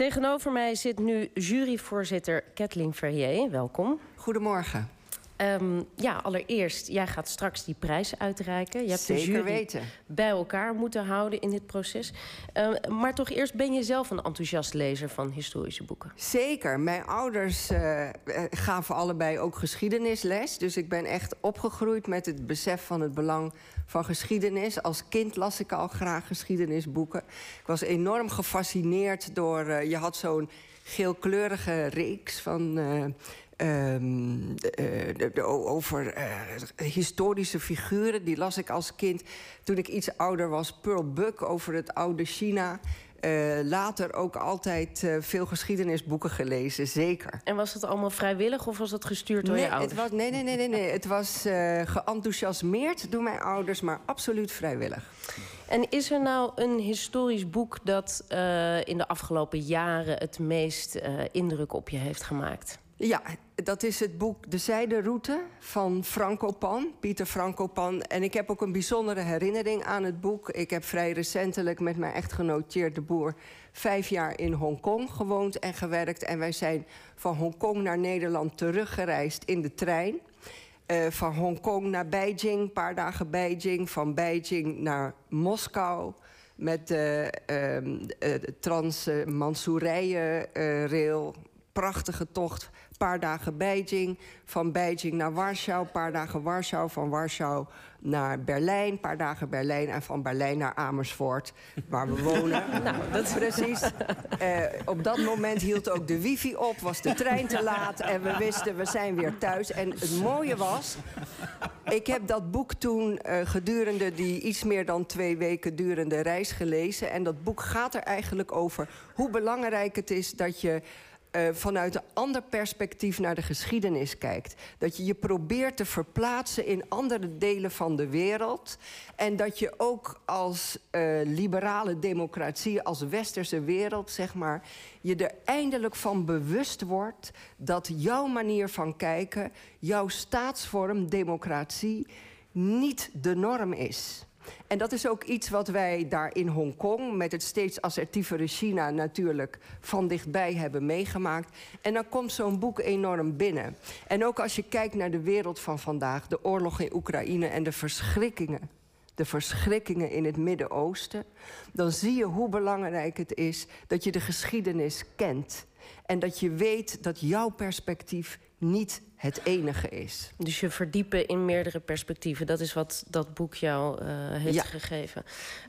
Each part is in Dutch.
Tegenover mij zit nu juryvoorzitter Kathleen Verrier. Welkom. Goedemorgen. Um, ja, allereerst, jij gaat straks die prijs uitreiken. Je hebt Zeker de jury weten. bij elkaar moeten houden in dit proces. Um, maar toch eerst, ben je zelf een enthousiast lezer van historische boeken? Zeker. Mijn ouders uh, gaven allebei ook geschiedenisles. Dus ik ben echt opgegroeid met het besef van het belang van geschiedenis. Als kind las ik al graag geschiedenisboeken. Ik was enorm gefascineerd door... Uh, je had zo'n geelkleurige reeks van... Uh, Um, de, de, over uh, historische figuren. Die las ik als kind. Toen ik iets ouder was, Pearl Buck over het oude China. Uh, later ook altijd uh, veel geschiedenisboeken gelezen, zeker. En was dat allemaal vrijwillig of was dat gestuurd door nee, je ouders? Het was, nee, nee, nee, nee, nee. Het was uh, geenthousiasmeerd door mijn ouders, maar absoluut vrijwillig. En is er nou een historisch boek dat in de afgelopen jaren het meest indruk op je heeft gemaakt? Ja, dat is het boek De Zijderoute van Franco Pan, Pieter Franco Pan. En ik heb ook een bijzondere herinnering aan het boek. Ik heb vrij recentelijk met mijn echtgenoot Boer... vijf jaar in Hongkong gewoond en gewerkt. En wij zijn van Hongkong naar Nederland teruggereisd in de trein. Uh, van Hongkong naar Beijing, een paar dagen Beijing. Van Beijing naar Moskou met de uh, Trans-Mansoerije-rail prachtige tocht. Een paar dagen Beijing. Van Beijing naar Warschau. Een paar dagen Warschau. Van Warschau naar Berlijn. Een paar dagen Berlijn. En van Berlijn naar Amersfoort, waar we wonen. nou, dat is precies. Uh, op dat moment hield ook de wifi op. Was de trein te laat. En we wisten, we zijn weer thuis. En het mooie was... Ik heb dat boek toen uh, gedurende die iets meer dan twee weken durende reis gelezen. En dat boek gaat er eigenlijk over hoe belangrijk het is dat je uh, vanuit een ander perspectief naar de geschiedenis kijkt. Dat je je probeert te verplaatsen in andere delen van de wereld. En dat je ook als uh, liberale democratie, als westerse wereld, zeg maar, je er eindelijk van bewust wordt dat jouw manier van kijken, jouw staatsvorm, democratie, niet de norm is. En dat is ook iets wat wij daar in Hongkong... met het steeds assertievere China natuurlijk van dichtbij hebben meegemaakt. En dan komt zo'n boek enorm binnen. En ook als je kijkt naar de wereld van vandaag... de oorlog in Oekraïne en de verschrikkingen de verschrikkingen in het Midden-Oosten... dan zie je hoe belangrijk het is dat je de geschiedenis kent. En dat je weet dat jouw perspectief niet het enige is. Dus je verdiepen in meerdere perspectieven. Dat is wat dat boek jou uh, heeft ja. gegeven.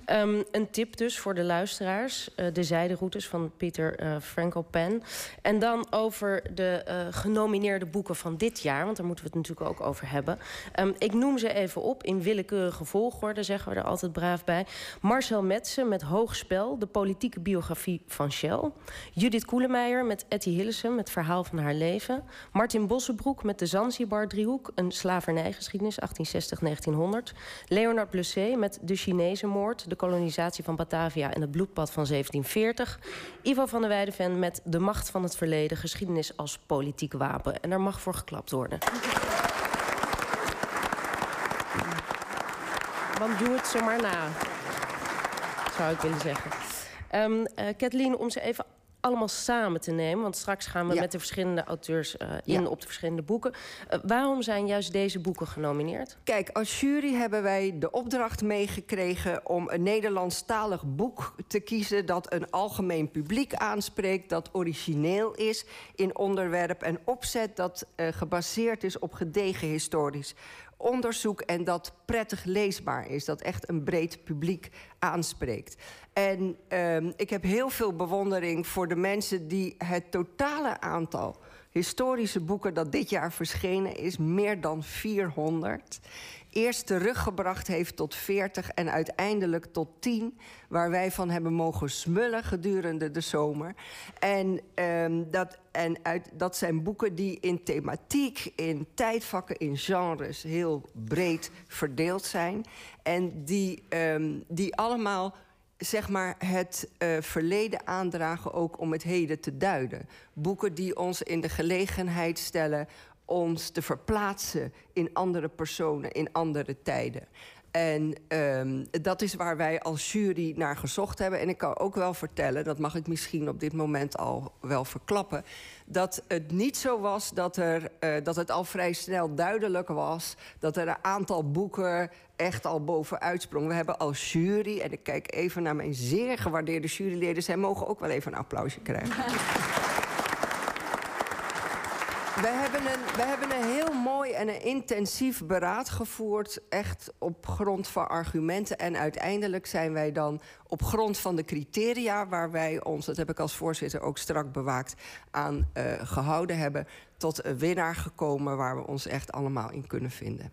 Um, een tip dus voor de luisteraars. Uh, de zijderoutes van Pieter uh, Franco Pen. En dan over de genomineerde boeken van dit jaar. Want daar moeten we het natuurlijk ook over hebben. Um, ik noem ze even op in willekeurige volgorde. Zeggen we er altijd braaf bij. Marcel Metsen met Hoogspel. De politieke biografie van Shell. Judith Koelemeijer met Etty Hillesum. Het verhaal van haar leven. Martin Bossenbroek met de Zanzibar-driehoek, een slavernijgeschiedenis 1860-1900. Leonard Blusset met de Chinese moord, de kolonisatie van Batavia en het bloedbad van 1740. Ivo van der Weideven met de macht van het verleden, geschiedenis als politiek wapen. En daar mag voor geklapt worden. Want doe het ze maar na, zou ik willen zeggen. Um, Kathleen, om ze even allemaal samen te nemen. Want straks gaan we ja. met de verschillende auteurs uh, in ja. op de verschillende boeken. Uh, waarom zijn juist deze boeken genomineerd? Kijk, als jury hebben wij de opdracht meegekregen... om een Nederlandstalig boek te kiezen... dat een algemeen publiek aanspreekt, dat origineel is in onderwerp en opzet... dat uh, gebaseerd is op gedegen historisch onderzoek en dat prettig leesbaar is. Dat echt een breed publiek aanspreekt. En um, ik heb heel veel bewondering voor de mensen die het totale aantal historische boeken dat dit jaar verschenen is, meer dan 400. Eerst teruggebracht heeft tot 40 en uiteindelijk tot 10, waar wij van hebben mogen smullen gedurende de zomer. En, um, dat, en uit, dat zijn boeken die in thematiek, in tijdvakken, in genres heel breed verdeeld zijn. En die, um, die allemaal zeg maar, het uh, verleden aandragen ook om het heden te duiden. Boeken die ons in de gelegenheid stellen ons te verplaatsen in andere personen, in andere tijden. En ehm, dat is waar wij als jury naar gezocht hebben. En ik kan ook wel vertellen, dat mag ik misschien op dit moment al wel verklappen, dat het niet zo was dat, er, uh, dat het al vrij snel duidelijk was dat er een aantal boeken echt al bovenuit sprong. We hebben als jury, en ik kijk even naar mijn zeer gewaardeerde juryleden, zij mogen ook wel even een applausje krijgen. We hebben, een, we hebben een heel mooi en een intensief beraad gevoerd. Echt op grond van argumenten. En uiteindelijk zijn wij dan op grond van de criteria waar wij ons, dat heb ik als voorzitter ook strak bewaakt, aan uh, gehouden hebben. Tot een winnaar gekomen waar we ons echt allemaal in kunnen vinden.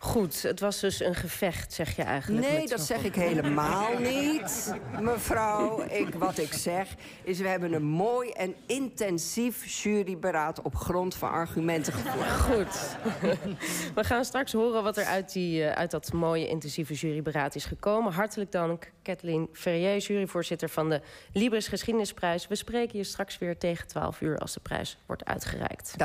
Goed, het was dus een gevecht, zeg je eigenlijk. Nee, dat zeg ik helemaal niet, mevrouw. Ik, wat ik zeg is, we hebben een mooi en intensief juryberaad... op grond van argumenten gevoerd. Goed. We gaan straks horen wat er uit, die, uh, uit dat mooie intensieve juryberaad is gekomen. Hartelijk dank, Kathleen Ferrier, juryvoorzitter van de Libris Geschiedenisprijs. We spreken je straks weer tegen 12 uur als de prijs wordt uitgereikt.